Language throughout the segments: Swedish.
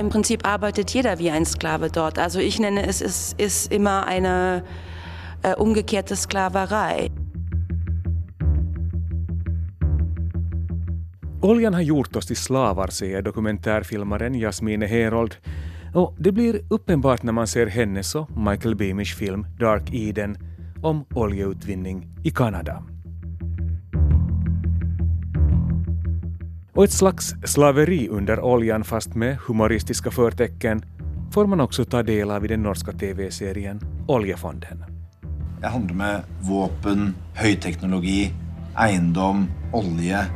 Im Prinzip arbeitet jeder wie ein Sklave dort. Also ich nenne es, es ist immer eine äh, umgekehrte Sklaverei. Oljan har gjort oss till slavar, säger dokumentärfilmaren Jasmine Herold. Och det blir uppenbart när man ser hennes och Michael Beamish film Dark Eden om oljeutvinning i Kanada. Och ett slags slaveri under oljan fast med humoristiska förtecken får man också ta del av i den norska tv-serien Oljefonden. Det handlar med vapen, högteknologi, egendom, olja.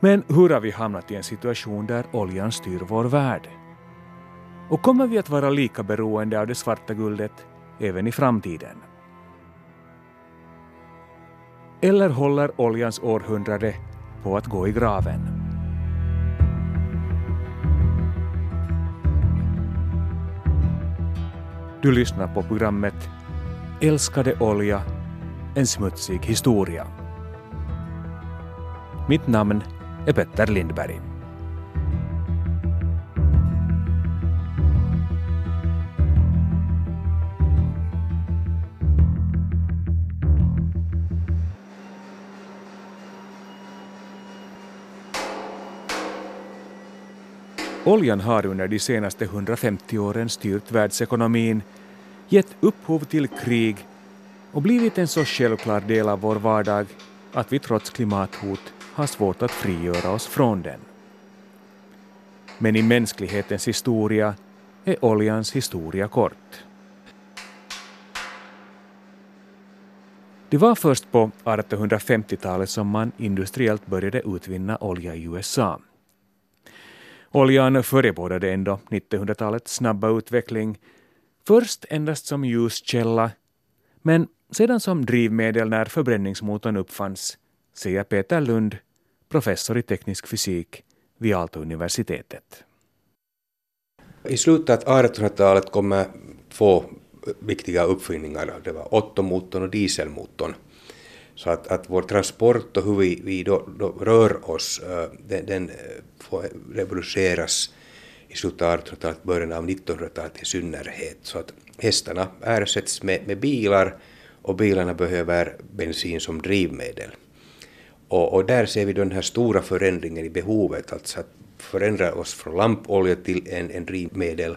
Men hur har vi hamnat i en situation där oljan styr vår värld? Och kommer vi att vara lika beroende av det svarta guldet även i framtiden? Eller håller oljans århundrade på att gå i graven? Du lyssnar på programmet Älskade olja, en smutsig historia. Mitt namn är Petter Lindberg. Oljan har under de senaste 150 åren styrt världsekonomin, gett upphov till krig och blivit en så självklar del av vår vardag att vi trots klimathot har svårt att frigöra oss från den. Men i mänsklighetens historia är oljans historia kort. Det var först på 1850-talet som man industriellt började utvinna olja i USA. Oljan förebådade ändå 1900-talets snabba utveckling, först endast som ljuskälla, men sedan som drivmedel när förbränningsmotorn uppfanns, säger Peter Lund, professor i teknisk fysik vid Aalto-universitetet. I slutet av 1800-talet kommer två viktiga uppfinningar. Det var Ottomotorn och dieselmotorn. Så att, att vår transport och hur vi, vi då, då rör oss, eh, den, den eh, får revolutioneras i slutet av 1800-talet, början av 1900-talet i synnerhet. Så att hästarna ersätts med, med bilar och bilarna behöver bensin som drivmedel. Och, och, där ser vi den här stora förändringen i behovet, alltså att förändra oss från lampolja till en, en drivmedel.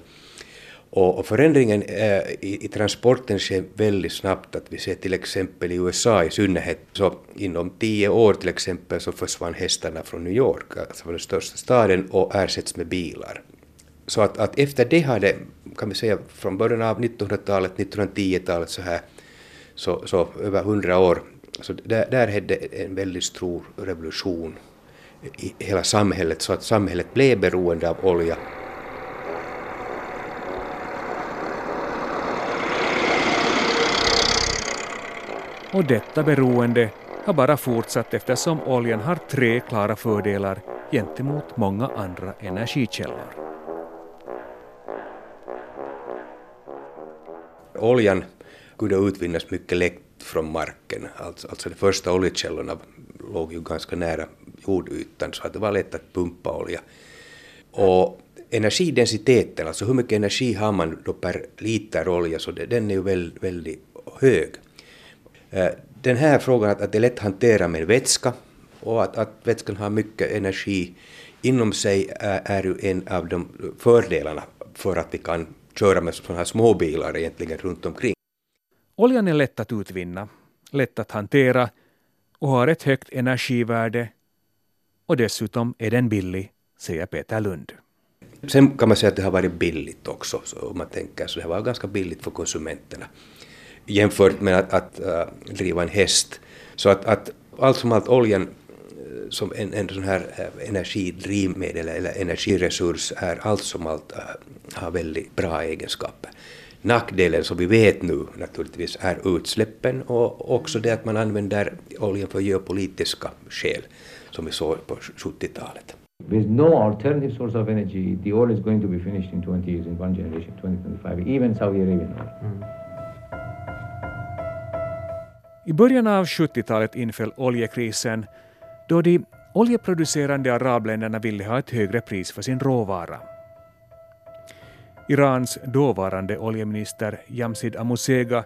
Och, och förändringen äh, i, i, transporten sker väldigt snabbt, att vi ser till exempel i USA i synnerhet, så inom tio år till exempel så försvann hästarna från New York, alltså från den största staden, och ersätts med bilar. Så att, att efter det har det, kan vi säga från början av 1900-talet, 1910-talet så här, så, så över hundra år så där, där hände en väldigt stor revolution i hela samhället så att samhället blev beroende av olja. Och detta beroende har bara fortsatt eftersom oljan har tre klara fördelar gentemot många andra energikällor. Oljan kunde utvinnas mycket lätt från marken. Alltså, alltså de första oljekällorna låg ju ganska nära jordytan så att det var lätt att pumpa olja. Och energidensiteten, alltså hur mycket energi har man då per liter olja, så det, den är ju väldigt, väldigt hög. Eh, den här frågan att, att det är lätt att hantera med vätska och att, att vätskan har mycket energi inom sig är, är ju en av de fördelarna för att vi kan köra med sådana här småbilar egentligen runt omkring. Oljan är lätt att utvinna, lätt att hantera och har ett högt energivärde och dessutom är den billig, säger Peter Lund. Sen kan man säga att det har varit billigt också, så om man tänker så det har varit ganska billigt för konsumenterna jämfört med att, att uh, driva en häst. Så att, att allt som allt oljan uh, som en, en sån här uh, energidrivmedel eller energiresurs är allt som allt har väldigt bra egenskaper. Nackdelen som vi vet nu naturligtvis är utsläppen och också det att man använder oljan för geopolitiska skäl som vi såg på 70-talet. With no alternative source of energy, the oil is going to be finished in 20 years, in one generation, 2025, even Saudi Arabian oil. Mm. I början av 70-talet inföll oljekrisen då de oljeproducerande arabländerna ville ha ett högre pris för sin råvara. Irans dåvarande oljeminister Jamsid Amusega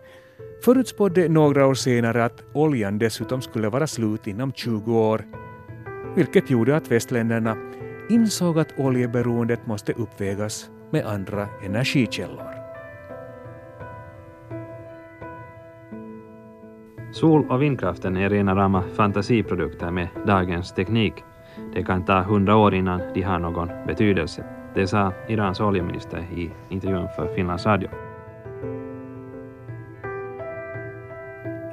förutspådde några år senare att oljan dessutom skulle vara slut inom 20 år, vilket gjorde att västländerna insåg att oljeberoendet måste uppvägas med andra energikällor. Sol och vindkraften är rena rama fantasiprodukter med dagens teknik. Det kan ta hundra år innan de har någon betydelse. Det sa Irans oljeminister i intervjun för Finlands Radio.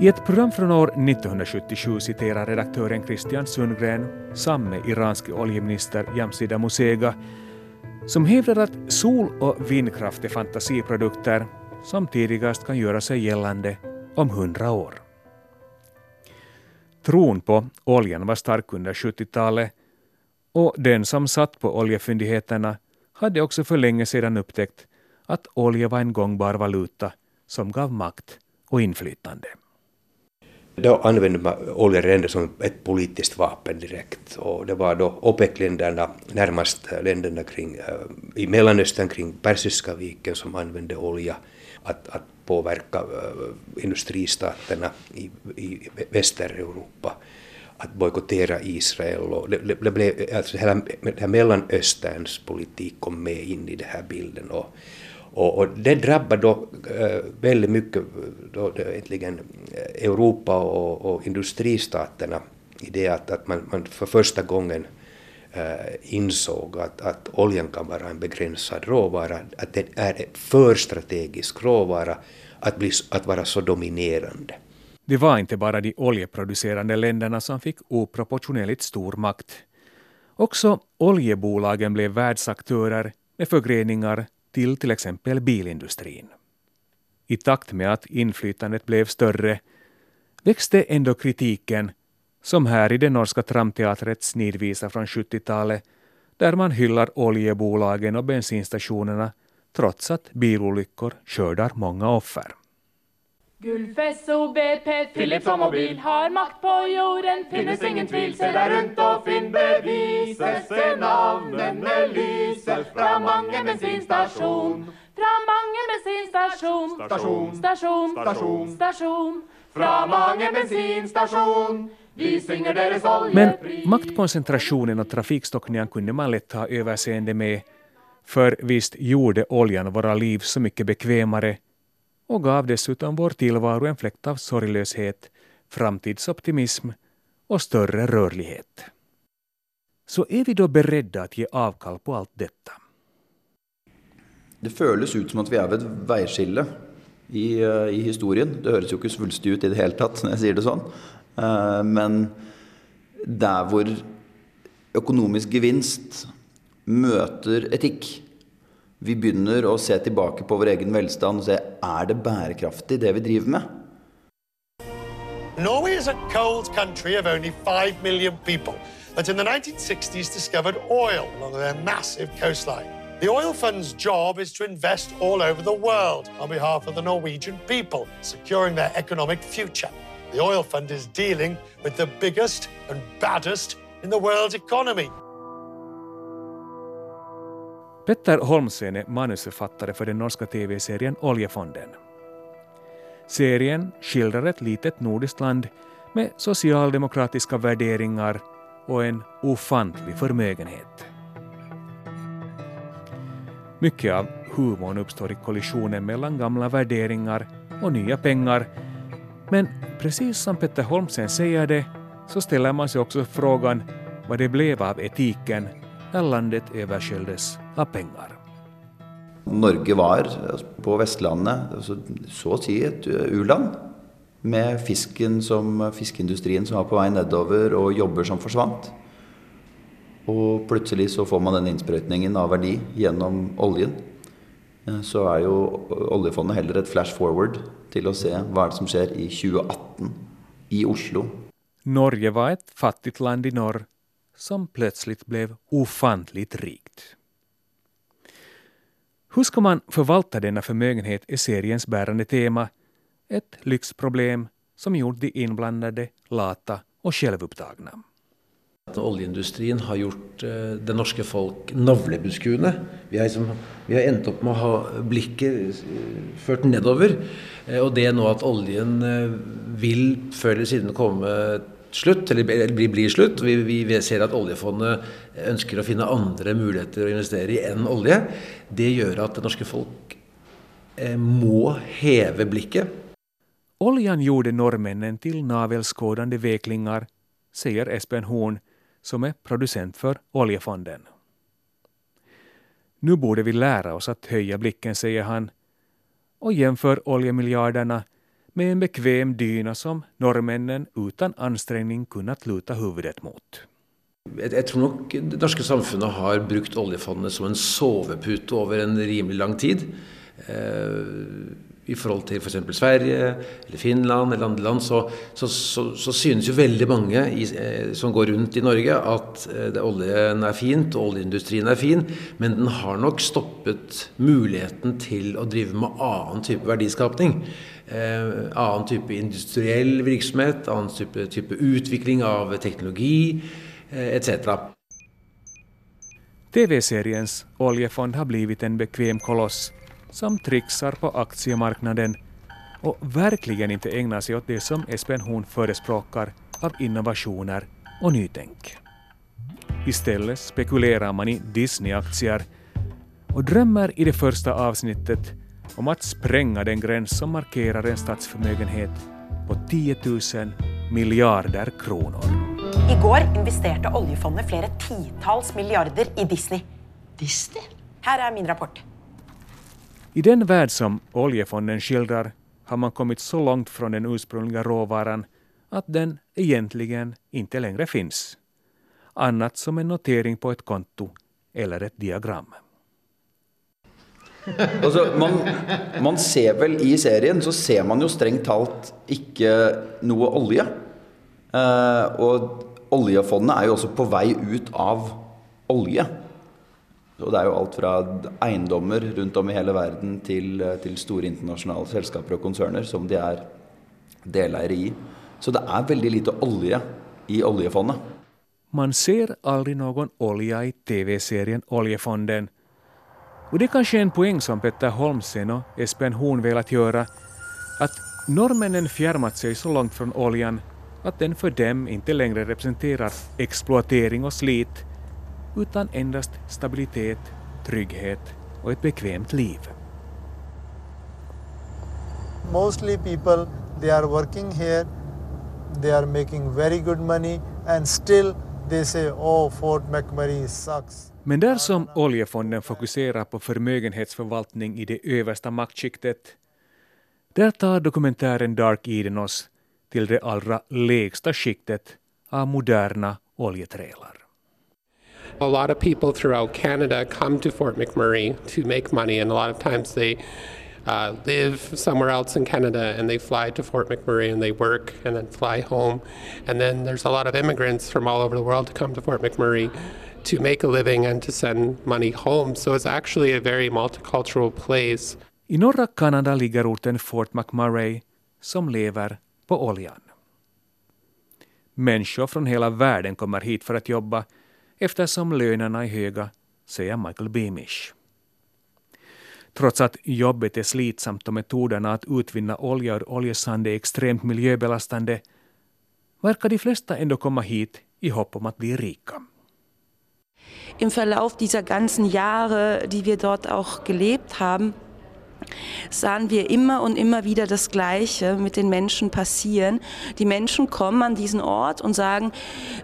I ett program från år 1977 citerar redaktören Christian Sundgren samme iranske oljeminister Jamsida Musega som hävdar att sol och vindkraft är fantasiprodukter som tidigast kan göra sig gällande om hundra år. Tron på oljan var stark under 70-talet och den som satt på oljefyndigheterna hade också för länge sedan upptäckt att olja var en gångbar valuta som gav makt och inflytande. Då använde man oljeränder som ett politiskt vapen direkt och det var då OPEC-länderna, närmast länderna kring, eh, i Mellanöstern kring Persiska viken som använde olja att, att påverka industristaterna i, i Västeuropa att bojkottera Israel. Och det, det blev, alltså hela det här Mellanösterns politik kom med in i den här bilden. Och, och, och det drabbade då äh, väldigt mycket då, då, Europa och, och industristaterna i det att, att man, man för första gången Eh, insåg att, att oljan kan vara en begränsad råvara, att den är en för strategisk råvara att, bli, att vara så dominerande. Det var inte bara de oljeproducerande länderna som fick oproportionerligt stor makt. Också oljebolagen blev världsaktörer med förgreningar till till exempel bilindustrin. I takt med att inflytandet blev större växte ändå kritiken, som här i det norska tramteatrets snidvisa från 70-talet, där man hyllar oljebolagen och bensinstationerna trots att bilolyckor skördar många offer. Gulfes och BP, Philips och Mobil har makt på jorden. Finnes ingen tvivel, se där runt och finn beviser Se namnen lyser fra mange bensinstasjon Fra mange bensinstasjon Stasjon, stasjon, stasjon, stasjon Fra bensinstasjon deras Men maktkoncentrationen och trafikstockningen kunde man lätt ha överseende med för visst gjorde oljan våra liv så mycket bekvämare och gav dessutom vår tillvaro en fläkt av sorglöshet, framtidsoptimism och större rörlighet. Så är vi då beredda att ge avkall på allt detta? Det føles ut som att vi är vid ett veiskille i, eh, i historien. Det høres jo ikke svulstig ut i det hele tatt når jeg sier det sånn. Eh, men der hvor økonomisk gevinst møter etikk. Vi begynner å se tilbake på vår egen velstand og se er det bærekraftig, det vi driver med. Norway is a cold country of only 5 million people that in the 1960s discovered oil along their massive coastline. The oil fund's job is to invest all over the world on behalf of the Norwegian people, securing their economic future. The oil fund is dealing with the biggest and baddest in the world's economy. Petter Holmsen är manusförfattare för den norska tv-serien Oljefonden. Serien skildrar ett litet nordiskt land med socialdemokratiska värderingar och en ofantlig förmögenhet. Mycket av humorn uppstår i kollisionen mellan gamla värderingar och nya pengar. Men precis som Petter Holmsen säger det så ställer man sig också frågan vad det blev av etiken när landet översköljdes av pengar. Norge var på västlandet, alltså, så att säga ett u-land med fisken som, fiskindustrin som var på väg nedover och jobber som försvann. Och plötsligt så får man den insprutningen av värde genom oljan. Eh, så är ju eh, oljefondet heller ett flash forward till att se vad som sker i 2018 i Oslo. Norge var ett fattigt land i norr som plötsligt blev ofantligt rikt. Hur ska man förvalta denna förmögenhet är seriens bärande tema, ett lyxproblem som gjort de inblandade lata och självupptagna. Oljeindustrien har gjort eh, det norske folk navlebeskuende. Vi har, liksom, vi har endt opp med å ha blikket eh, ført nedover. Eh, og det nå at oljen vil før eller siden komme slutt, eller blir bli slutt. Vi, vi, ser at oljefondet ønsker å finne andre muligheter å investere i enn olje. Det gjør at det norske folk må heve blikket. Oljan gjorde norrmännen till navelskådande veklingar, säger Espen Horn, som är producent för Oljefonden. Nu borde vi lära oss att höja blicken, säger han, och jämför oljemiljarderna med en bekväm dyna som norrmännen utan ansträngning kunnat luta huvudet mot. Jag tror nog det norska samfundet har brukt oljefondet som en sovepute över en rimlig lång tid. Eh, I forhold til f.eks. Sverige eller Finland eller andre land, så, så, så, så synes jo veldig mange i, eh, som går rundt i Norge at eh, det, oljen er fint og oljeindustrien er fin, men den har nok stoppet muligheten til å drive med annen type verdiskapning. Eh, annen type industriell virksomhet, annen type, type utvikling av teknologi eh, etc. TV-seriens Oljefond har blivit en bekväm koloss som trixar på aktiemarknaden och verkligen inte ägnar sig åt det som Espen Horn förespråkar av innovationer och nytänk. Istället spekulerar man i Disney-aktier och drömmer i det första avsnittet om att spränga den gräns som markerar en statsförmögenhet på 10 000 miljarder kronor. Igår investerade oljefondet flera tiotals miljarder i Disney. Disney? Här är min rapport. I den värld som oljefonden skildrar har man kommit så långt från den ursprungliga råvaran att den egentligen inte längre finns. Annat som en notering på ett konto eller ett diagram. alltså, man, man, ser väl i serien så ser man ju strängt talat inte något olja. Eh, och oljefondet är ju också på väg ut av olja. Og det er jo alt fra eiendommer rundt om i hele verden til, eh, til store internasjonale selskaper og konserner som de er deleiere i. Så det er veldig lite olje i oljefondet. Man ser aldrig någon olja i tv-serien Oljefonden. Och det är kanske en poäng som Petter Holmsen och Espen Horn velat göra, att norrmännen fjärmat sig så långt från oljan att den för dem inte längre representerar exploatering och slit utan endast stabilitet, trygghet och ett bekvämt liv. Mostly people they are working here, they are making very good money and still they say oh Fort McMurray sucks. Men där som oljefonden fokuserar på förmögenhetsförvaltning i det översta maktskiktet, där tar dokumentären Dark Eden oss till det allra lägsta skiktet av moderna oljeträlar. A lot of people throughout Canada come to Fort McMurray to make money, and a lot of times they uh, live somewhere else in Canada and they fly to Fort McMurray and they work and then fly home. And then there's a lot of immigrants from all over the world to come to Fort McMurray to make a living and to send money home. So it's actually a very multicultural place. I norra Kanada ligger orten Fort McMurray som lever på oljan. Människor från hela världen kommer hit för att jobba eftersom lönerna är höga, säger Michael Beamish. Trots att jobbet är slitsamt och metoderna att utvinna olja ur oljesand är extremt miljöbelastande verkar de flesta ändå komma hit i hopp om att bli rika. Im Verlauf dieser ganzen Jahre, die wir dort auch gelebt haben, sahen wir immer und immer wieder das Gleiche mit den Menschen passieren. Die Menschen kommen an diesen Ort und sagen,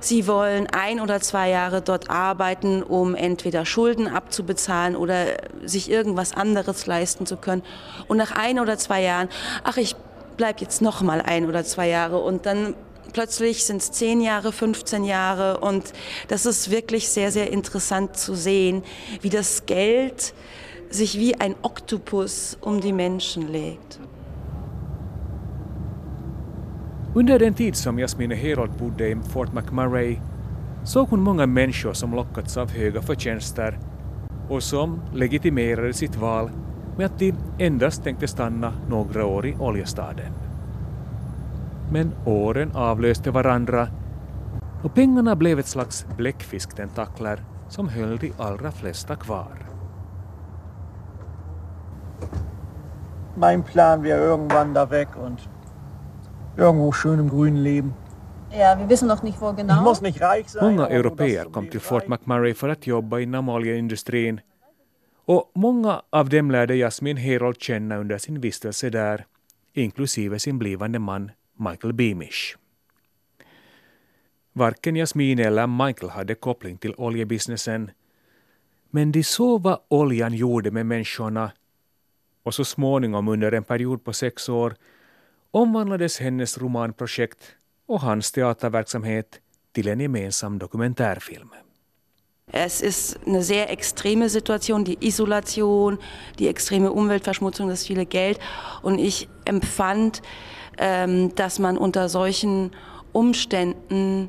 sie wollen ein oder zwei Jahre dort arbeiten, um entweder Schulden abzubezahlen oder sich irgendwas anderes leisten zu können. Und nach ein oder zwei Jahren, ach, ich bleibe jetzt noch mal ein oder zwei Jahre und dann plötzlich sind es zehn Jahre, 15 Jahre und das ist wirklich sehr, sehr interessant zu sehen, wie das Geld sich wie ein Oktopus um die Menschen legt. Under den tid som Jasmine Herold bodde i Fort McMurray såg hon många människor som lockats av höga förtjänster och som legitimerade sitt val med att de endast tänkte stanna några år i oljestaden. Men åren avlöste varandra och pengarna blev ett slags bläckfisktentakler som höll de allra flesta kvar. Mein Plan wäre irgendwann da weg und irgendwo schön im Grünen leben. Ja, wir wissen noch nicht wo genau. Ich muss nicht reich sein. Många europeer kom till Fort McMurray för att jobba inom oljeindustrin och många av dem lärde Jasmin Herold känna under sin vistelse där, inklusive sin blivande man Michael Beamish. Varken Jasmin eller Michael hade koppling till oljebusinessen, men de såg vad oljan gjorde med människorna och så småningom under en period på sex år omvandlades hennes romanprojekt och hans teaterverksamhet till en gemensam dokumentärfilm. Es ist eine sehr extreme Situation, die Isolation, die extreme Umweltverschmutzung, das viele Geld. Und ich empfand, ähm, dass man unter solchen Umständen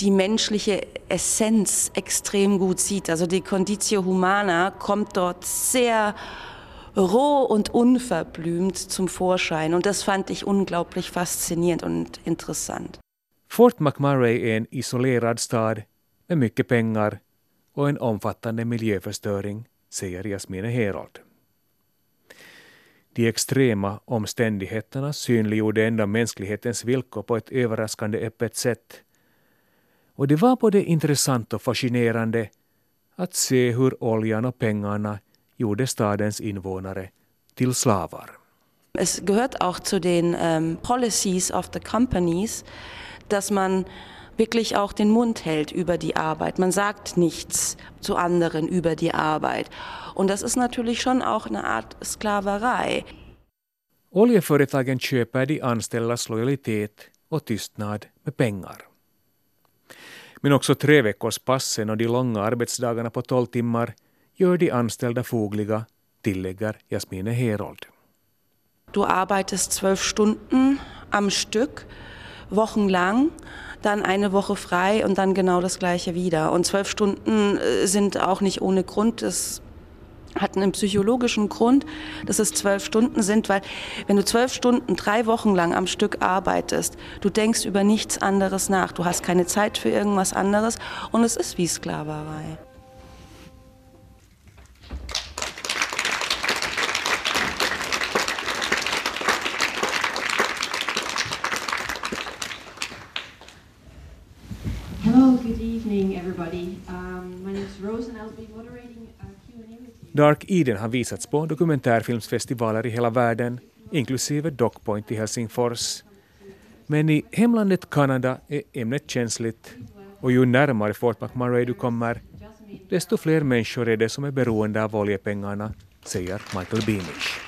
die menschliche Essenz extrem gut sieht. Also die Conditio Humana kommt dort sehr roh und unverblümt zum Vorschein. Und das fand ich unglaublich faszinierend und interessant. Fort McMurray är en isolerad stad med mycket pengar och en omfattande miljöförstöring, säger Jasmine Herold. De extrema omständigheterna synliggjorde ändå mänsklighetens villkor på ett överraskande öppet sätt. Och det var både intressant och fascinerande att se hur oljan och pengarna gjorde stadens invånare till slavar. Es gehört auch zu den ähm, policies of the companies, dass man wirklich auch den Mund hält über die Arbeit. Man sagt nichts zu anderen über die Arbeit. Und das ist natürlich schon auch eine Art Sklaverei. Oljeföretagen köper de anställdas lojalitet och tystnad med pengar. Men också treveckorspassen och de långa arbetsdagarna på tolv timmar gör de anställda fogliga, tillägger Jasmine Herold. Du arbeitest zwölf Stunden am Stück, wochenlang, dann eine Woche frei und dann genau das gleiche wieder. Und zwölf Stunden äh, sind auch nicht ohne Grund. Das hat einen psychologischen Grund, dass es zwölf Stunden sind, weil wenn du zwölf Stunden drei Wochen lang am Stück arbeitest, du denkst über nichts anderes nach. Du hast keine Zeit für irgendwas anderes und es ist wie Sklaverei. Dark Eden har visats på dokumentärfilmsfestivaler i hela världen, inklusive Dockpoint i Helsingfors. Men i hemlandet Kanada är ämnet känsligt och ju närmare Fort McMurray du kommer, desto fler människor är det som är beroende av oljepengarna, säger Michael Beamish.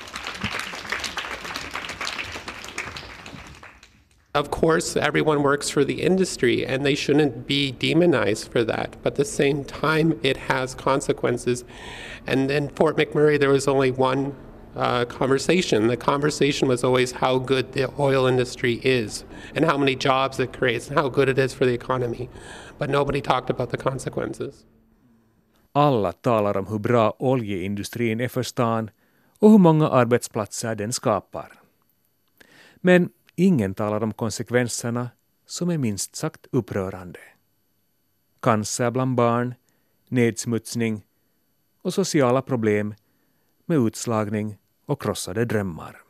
Of course, everyone works for the industry and they shouldn't be demonized for that. But at the same time, it has consequences. And in Fort McMurray, there was only one uh, conversation. The conversation was always how good the oil industry is and how many jobs it creates and how good it is for the economy. But nobody talked about the consequences. Alla talar om hur bra oljeindustrin är för stan och hur många arbetsplatser den skapar. Men ingen talar om konsekvenserna som är minst sagt upprörande. Cancer bland barn, nedsmutsning och sociala problem med utslagning och krossade drömmar.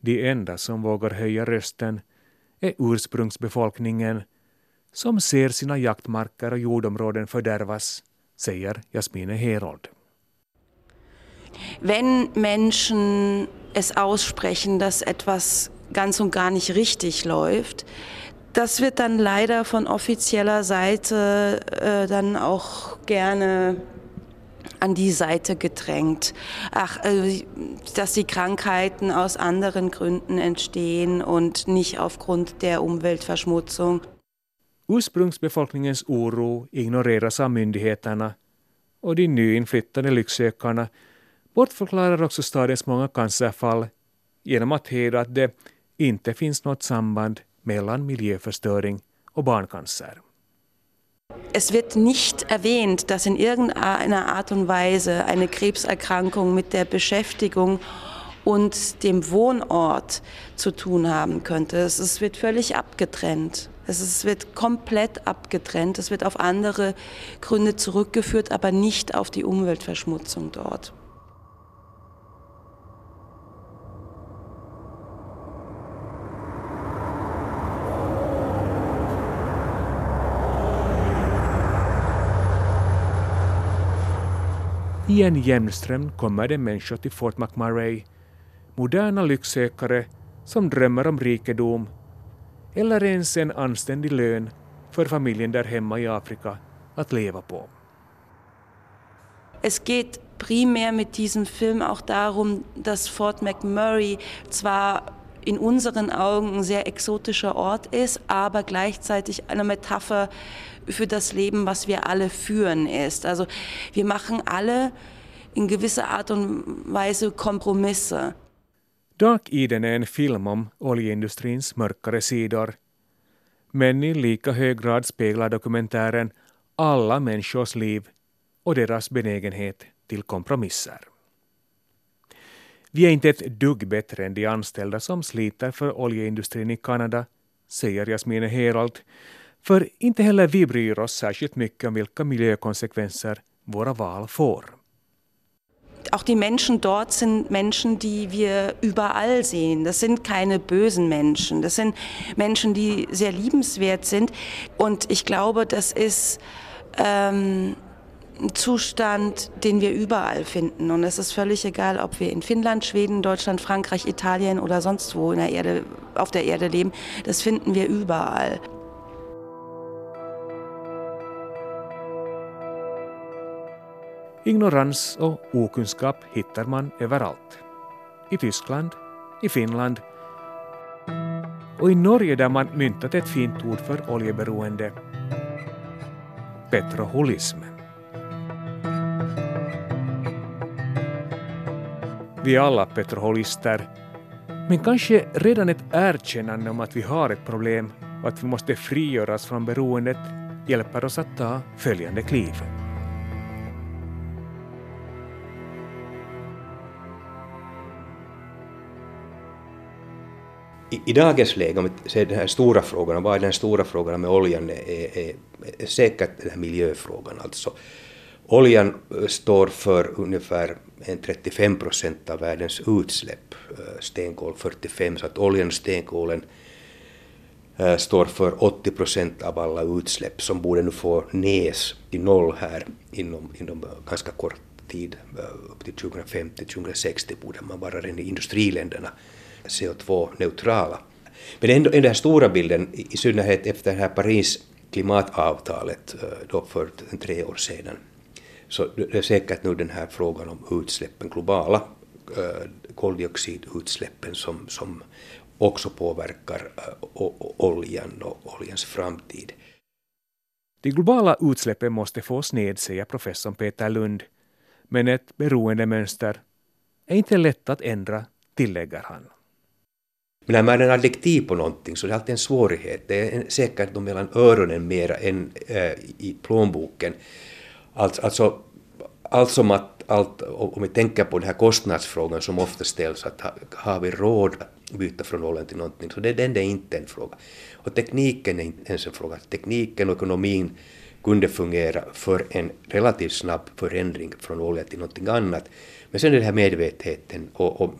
De enda som vågar höja rösten är ursprungsbefolkningen som ser sina jaktmarker och jordområden fördärvas, säger Jasmine Herold. Wenn Menschen es aussprechen, dass etwas ganz und gar nicht richtig läuft, das wird dann leider von offizieller Seite äh, dann auch gerne an die Seite gedrängt. Ach, äh, dass die Krankheiten aus anderen Gründen entstehen und nicht aufgrund der Umweltverschmutzung. Ursprungsbefolkningens oro ignoreras av myndigheterna och de nyinflyttade lycksökarna bortförklarar också stadens många cancerfall genom att hävda att det inte finns något samband mellan miljöförstöring och barncancer. Es wird nicht erwähnt, dass in irgendeiner Art und Weise eine Krebserkrankung mit der Beschäftigung und dem Wohnort zu tun haben könnte. Es wird völlig abgetrennt. Es wird komplett abgetrennt. Es wird auf andere Gründe zurückgeführt, aber nicht auf die Umweltverschmutzung dort. I en jämn ström kommer det människor till Fort McMurray, moderna lycksökare som drömmer om rikedom eller ens en anständig lön för familjen där hemma i Afrika att leva på. Es geht primär mit diesem Film auch darum, dass Fort McMurray zwar in unseren Augen ein sehr exotischer Ort ist, aber gleichzeitig eine Metapher für das Leben, was wir alle führen, ist. Also wir machen alle in gewisser Art und Weise Kompromisse. Dark Eden är en film om oljeindustrins mörkare sidor. Men i lika hög grad speglar dokumentären alla människors liv och deras benägenhet till kompromisser. Vi är inte ett dugg bättre än de anställda som sliter för oljeindustrin i Kanada, säger Jasmine Herold, för inte heller vi bryr oss särskilt mycket om vilka miljökonsekvenser våra val får. Auch die Menschen dort sind Menschen, die wir überall sehen. Das sind keine bösen Menschen. Das sind Menschen, die sehr liebenswert sind. Und ich glaube, das ist ähm, ein Zustand, den wir überall finden. Und es ist völlig egal, ob wir in Finnland, Schweden, Deutschland, Frankreich, Italien oder sonst wo in der Erde, auf der Erde leben. Das finden wir überall. Ignorans och okunskap hittar man överallt. I Tyskland, i Finland och i Norge där man myntat ett fint ord för oljeberoende, petroholism. Vi är alla petroholister, men kanske redan ett erkännande om att vi har ett problem och att vi måste frigöras från beroendet hjälper oss att ta följande kliv. I, I dagens läge, om vi ser den här stora frågan, vad är den stora frågan med oljan, är, är, är säkert den här miljöfrågan. Alltså, oljan eh, står för ungefär 35 procent av världens utsläpp, eh, stenkol 45, så att oljan och stenkolen eh, står för 80 procent av alla utsläpp som borde nu få näs till noll här inom, inom ganska kort tid, upp till 2050-2060 borde man vara redan i industriländerna CO2-neutrala. Men ändå, den här stora bilden, i synnerhet efter det här Paris klimatavtalet då för tre år sedan, så det är säkert nu den här frågan om utsläppen, globala koldioxidutsläppen som, som också påverkar oljan och oljans framtid. De globala utsläppen måste fås ned, säger professorn Peter Lund. Men ett beroendemönster är inte lätt att ändra, tillägger han. Men när man är adjektiv på någonting så är det alltid en svårighet. Det är säkert mellan öronen mera än äh, i plånboken. Alltså, alltså, allt som att, allt, om vi tänker på den här kostnadsfrågan som ofta ställs, att har vi råd att byta från oljan till någonting, så det, den är inte en fråga. Och tekniken är inte ens en fråga. Tekniken och ekonomin kunde fungera för en relativt snabb förändring från olja till någonting annat. Men sen är det här medvetenheten och, och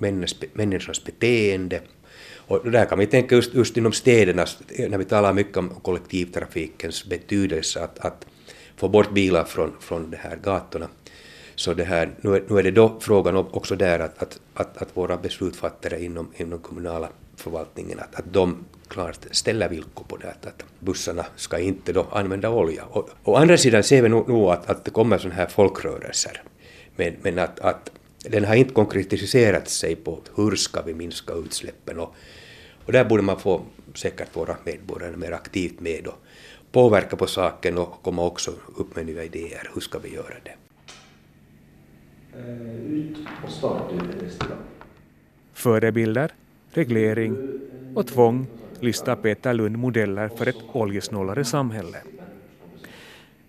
människans beteende, och där kan vi tänka just, just inom städerna, när vi talar mycket om kollektivtrafikens betydelse, att, att få bort bilar från, från de här gatorna. Så det här, nu, är, nu är det då frågan också där att, att, att, att våra beslutsfattare inom, inom kommunala förvaltningen, att, att de klart ställer villkor på det, att, att bussarna ska inte då använda olja. Och, å andra sidan ser vi nog, nog att, att det kommer sådana här folkrörelser, men, men att, att den har inte konkretiserat sig på hur ska vi minska utsläppen och, och där borde man få säkert våra medborgare mer aktivt med och påverka på saken och komma också upp med nya idéer. Hur ska vi göra det? Ut och starta restaurang. Förebilder, reglering och tvång listar Peter Lund modeller för ett oljesnålare samhälle.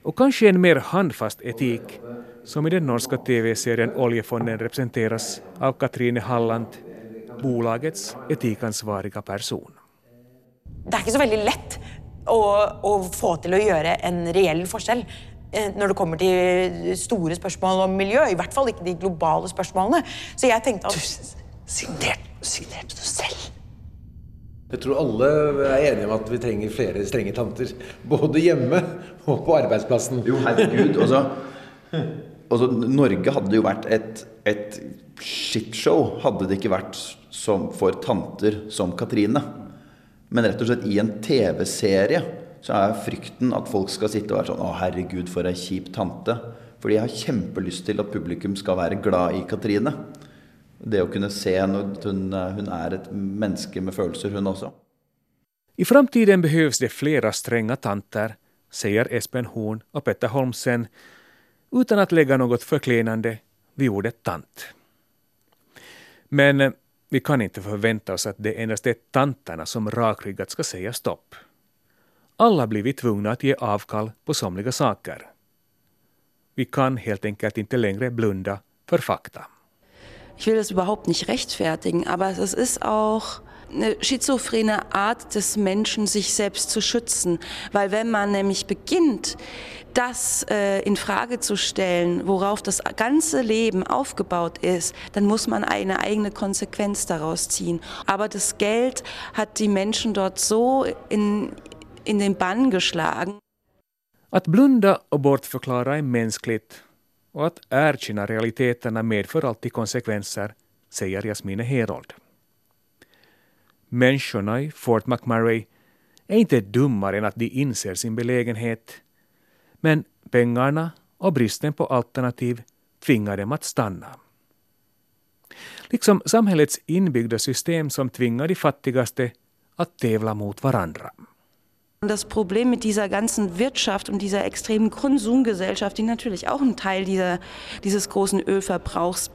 Och kanske en mer handfast etik som i den norska tv-serien Oljefonden representeras av Katrine Halland bolagets etikansvariga person. Det är inte så väldigt lätt att, att få till att göra en reell forskjell eh, när det kommer till stora spörsmål om miljö, i hvert fall inte de globala spörsmålen. Så jag tänkte att... Signerte du själv? Jag tror alla är eniga om att vi trenger flere strenge tanter. Både hemma och på arbetsplatsen. Jo, herregud. Altså, altså, Norge hade ju varit ett, ett shitshow hade det inte varit som för tanter som Katrine. Men rett og slett i en TV-serie så er frykten at folk skal sitte og være sånn Å, herregud, for ei kjip tante. Fordi jeg har kjempelyst til at publikum skal være glad i Katrine. Det å kunne se at hun, hun är et menneske med følelser, hun også. I framtiden behövs det flera stränga tanter, säger Espen Horn och Petter Holmsen, utan att lägga något förklenande vid ordet tant. Men vi kan inte förvänta oss att det endast är tanterna som rakryggat ska säga stopp. Alla blir vi tvungna att ge avkall på somliga saker. Vi kan helt enkelt inte längre blunda för fakta. Ich will das überhaupt nicht rechtfertigen, aber es ist auch eine schizophrene Art des Menschen, sich selbst zu schützen. Weil wenn man nämlich beginnt, das äh, in Frage zu stellen, worauf das ganze Leben aufgebaut ist, dann muss man eine eigene Konsequenz daraus ziehen. Aber das Geld hat die Menschen dort so in, in den Bann geschlagen. Att blunda och bortförklara är mänskligt och att erkänna realiteterna medför alltid konsekvenser, säger Jasmine Herold. Människorna i Fort McMurray är inte dummare än att de inser sin belägenhet. Men pengarna och bristen på alternativ tvingar dem att stanna. Liksom samhällets inbyggda system som tvingar de fattigaste att tävla mot varandra. Das Problem mit dieser ganzen Wirtschaft und dieser extremen Konsumgesellschaft, die natürlich auch ein Teil dieser, dieses großen Ölverbrauchs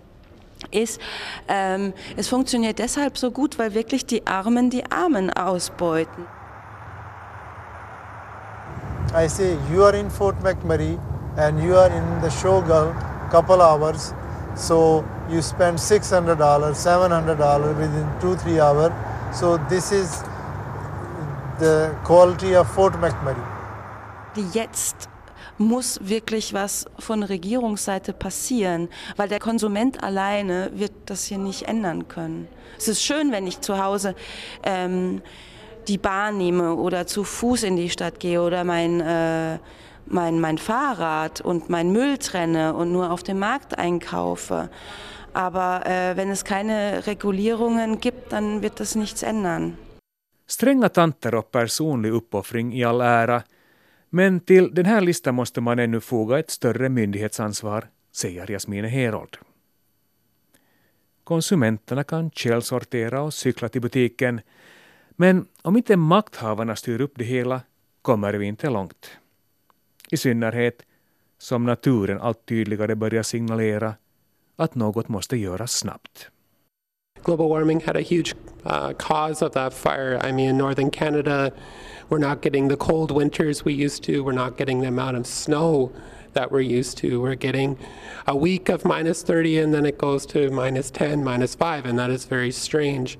ist, ähm, es funktioniert deshalb so gut, weil wirklich die Armen die Armen ausbeuten. I say you are in Fort McMurray and you are in the Shogal couple hours, so you spend $600, $700 within two, three hours. So this is the quality of Fort McMurray. Jetzt muss wirklich was von Regierungsseite passieren, weil der Konsument alleine wird das hier nicht ändern können. Es ist schön, wenn ich zu Hause ähm, die Bahn nehme oder zu Fuß in die Stadt gehe oder mein, äh, mein, mein Fahrrad und mein Müll trenne und nur auf dem Markt einkaufe. Aber äh, wenn es keine Regulierungen gibt, dann wird das nichts ändern. Stränga tanter och personlig uppoffring i all ära, Men till den här listan måste man ännu foga ett större myndighetsansvar, säger Jasmine Herold. Konsumenterna kan källsortera och cykla till butiken, men om inte makthavarna styr upp det hela kommer vi inte långt. I synnerhet som naturen allt tydligare börjar signalera att något måste göras snabbt. Global warming had a huge uh, cause of that fire. I mean, northern Canada, we're not getting the cold winters we used to. We're not getting the amount of snow that we're used to. We're getting a week of minus 30 and then it goes to minus 10, minus 5, and that is very strange.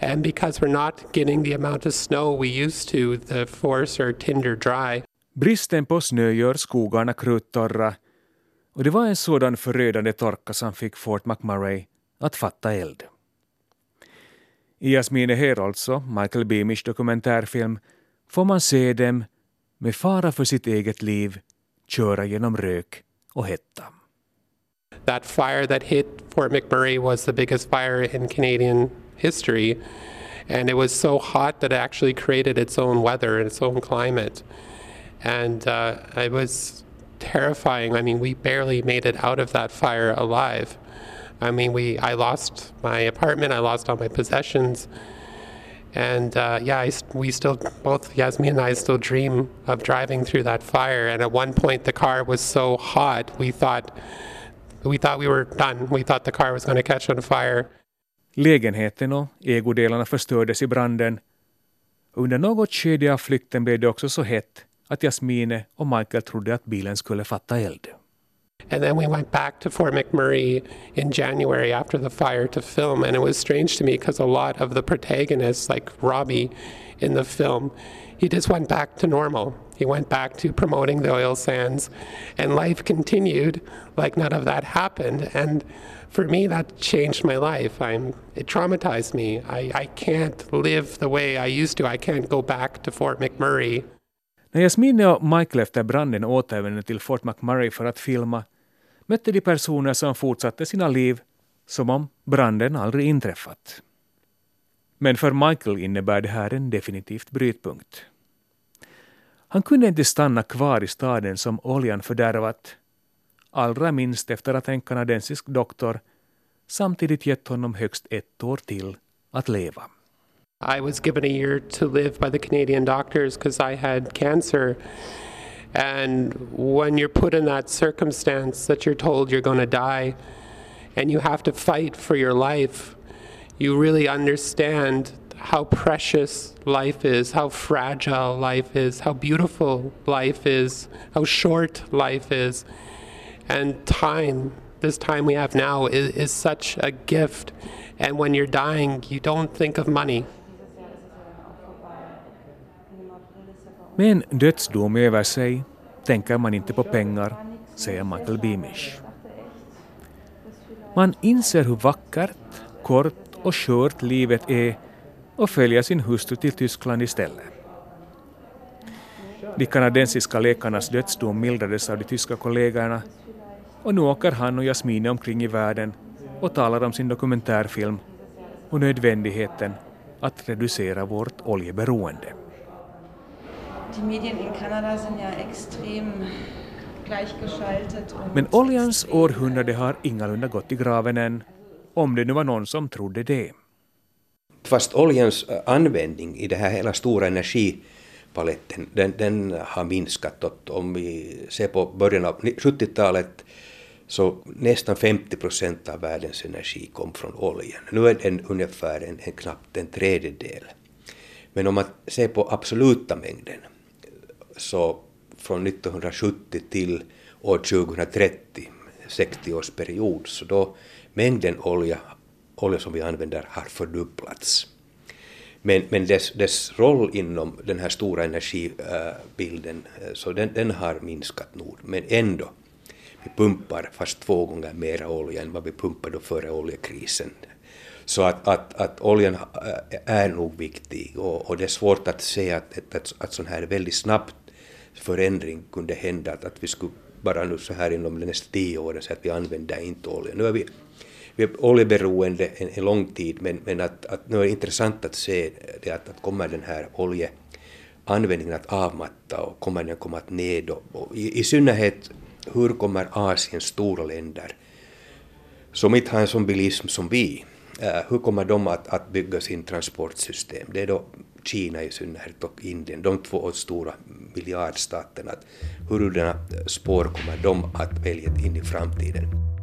And because we're not getting the amount of snow we used to, the forests are tinder dry. Bristen på snö gör skogarna kruttorra och det var en sådan förödande torka som fick Fort McMurray att fatta eld. I Jasmine Herolds Michael Beamish dokumentärfilm får man se dem med fara för sitt eget liv köra genom rök och hetta. That fire that hit Fort McMurray was the biggest fire in Canadian history and it was so hot that it actually created its own weather and its own climate. And uh, it was terrifying. I mean, we barely made it out of that fire alive. I mean, we I lost my apartment, I lost all my possessions, and uh, yeah, I, we still both Yasmin and I still dream of driving through that fire. And at one point, the car was so hot, we thought we thought we were done. We thought the car was going to catch on fire. Lägenheten och ägodelarna förstördes i branden. Under något skede av flykten blev det också så hett att Jasmine och Michael trodde att bilen skulle fatta eld. And then we went back to Fort McMurray in January after the fire to film. And it was strange to me because a lot of the protagonists, like Robbie in the film, he just went back to normal. He went back to promoting the oil sands, and life continued like none of that happened. And for me, that changed my life. I'm, it traumatized me. I, I can't live the way I used to. I can't go back to Fort McMurray. När Jasmine och Michael efter branden återvände till Fort McMurray för att filma mötte de personer som fortsatte sina liv som om branden aldrig inträffat. Men för Michael innebär det här en definitivt brytpunkt. Han kunde inte stanna kvar i staden som oljan fördärvat, allra minst efter att en kanadensisk doktor samtidigt gett honom högst ett år till att leva. I was given a year to live by the Canadian doctors because I had cancer. And when you're put in that circumstance that you're told you're going to die and you have to fight for your life, you really understand how precious life is, how fragile life is, how beautiful life is, how short life is. And time, this time we have now, is, is such a gift. And when you're dying, you don't think of money. Med en dödsdom över sig tänker man inte på pengar, säger Michael Beamish. Man inser hur vackert, kort och skört livet är och följer sin hustru till Tyskland istället. De kanadensiska läkarnas dödsdom mildrades av de tyska kollegorna och nu åker han och Jasmine omkring i världen och talar om sin dokumentärfilm och nödvändigheten att reducera vårt oljeberoende. Die Medien in Kanada sind ja extrem gleichgeschaltet. Men oljans århundrade har ingalunda gått i graven än, om det nu var någon som trodde det. Fast oljans användning i det här hela stora energipaletten, den, den har minskat. Och om vi ser på början av 70-talet så nästan 50 procent av världens energi kom från oljan. Nu är den ungefär en, en knappt en tredjedel. Men om man ser på absoluta mängden så från 1970 till år 2030, 60-årsperiod, så då mängden olja, olja som vi använder har fördubblats. Men, men dess, dess roll inom den här stora energibilden, eh, så den, den har minskat nog, men ändå vi pumpar fast två gånger mera olja än vad vi pumpade före oljekrisen. Så att, att, att oljan eh, är nog viktig och, och det är svårt att se att, att, att, att sån här väldigt snabbt förändring kunde hända, att, att vi skulle bara nu så här inom de nästa tio åren säga att vi använder inte olja. Nu är vi, vi är oljeberoende en, en lång tid, men, men att, att nu är det intressant att se det att, att kommer den här oljeanvändningen att avmatta och kommer den komma att ned och, och i, i synnerhet hur kommer Asiens stora länder som inte har en sån bilism som vi, äh, hur kommer de att, att bygga sin transportsystem? Det är då Kina i synnerhet och Indien, de två stora miljardstaterna. Hurudana spår kommer de att välja in i framtiden?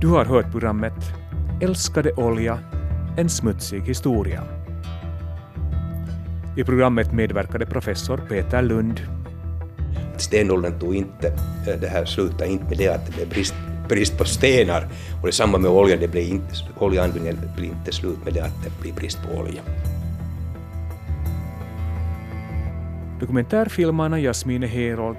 Du har hört programmet Älskade olja, en smutsig historia. I programmet medverkade professor Peter Lund. Stenåldern tog inte, det här slutade inte med det att det blev brist, brist på stenar och detsamma med oljan, det blev inte, oljeanvändningen blev inte slut med det att det blir brist på olja. Dokumentärfilmarna Jasmine Herold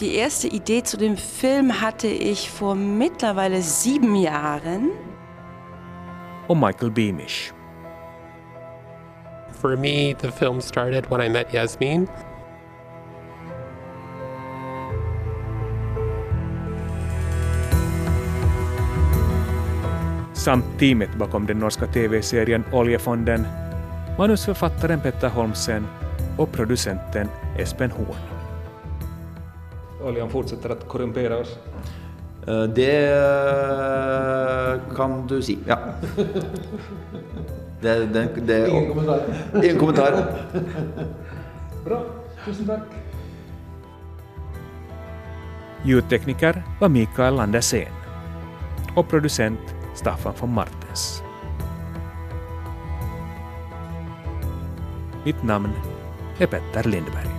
Die erste Idee zu dem Film hatte ich vor mittlerweile sieben Jahren. Och Michael Beamish. For me, the film started when I met Yasmin. Samt teamet bakom den norska tv-serien Oljefonden, manusförfattaren Petter Holmsen och producenten Espen Horn. Oljan fortsätter att korrumpera oss. Det kan du si, ja. Det, det, det, Ingen kommentar. Ingen kommentar. Bra. Tusen tack. Ljudtekniker var Mikael Landersen och producent Staffan von Martens. Mitt namn är Petter Lindberg.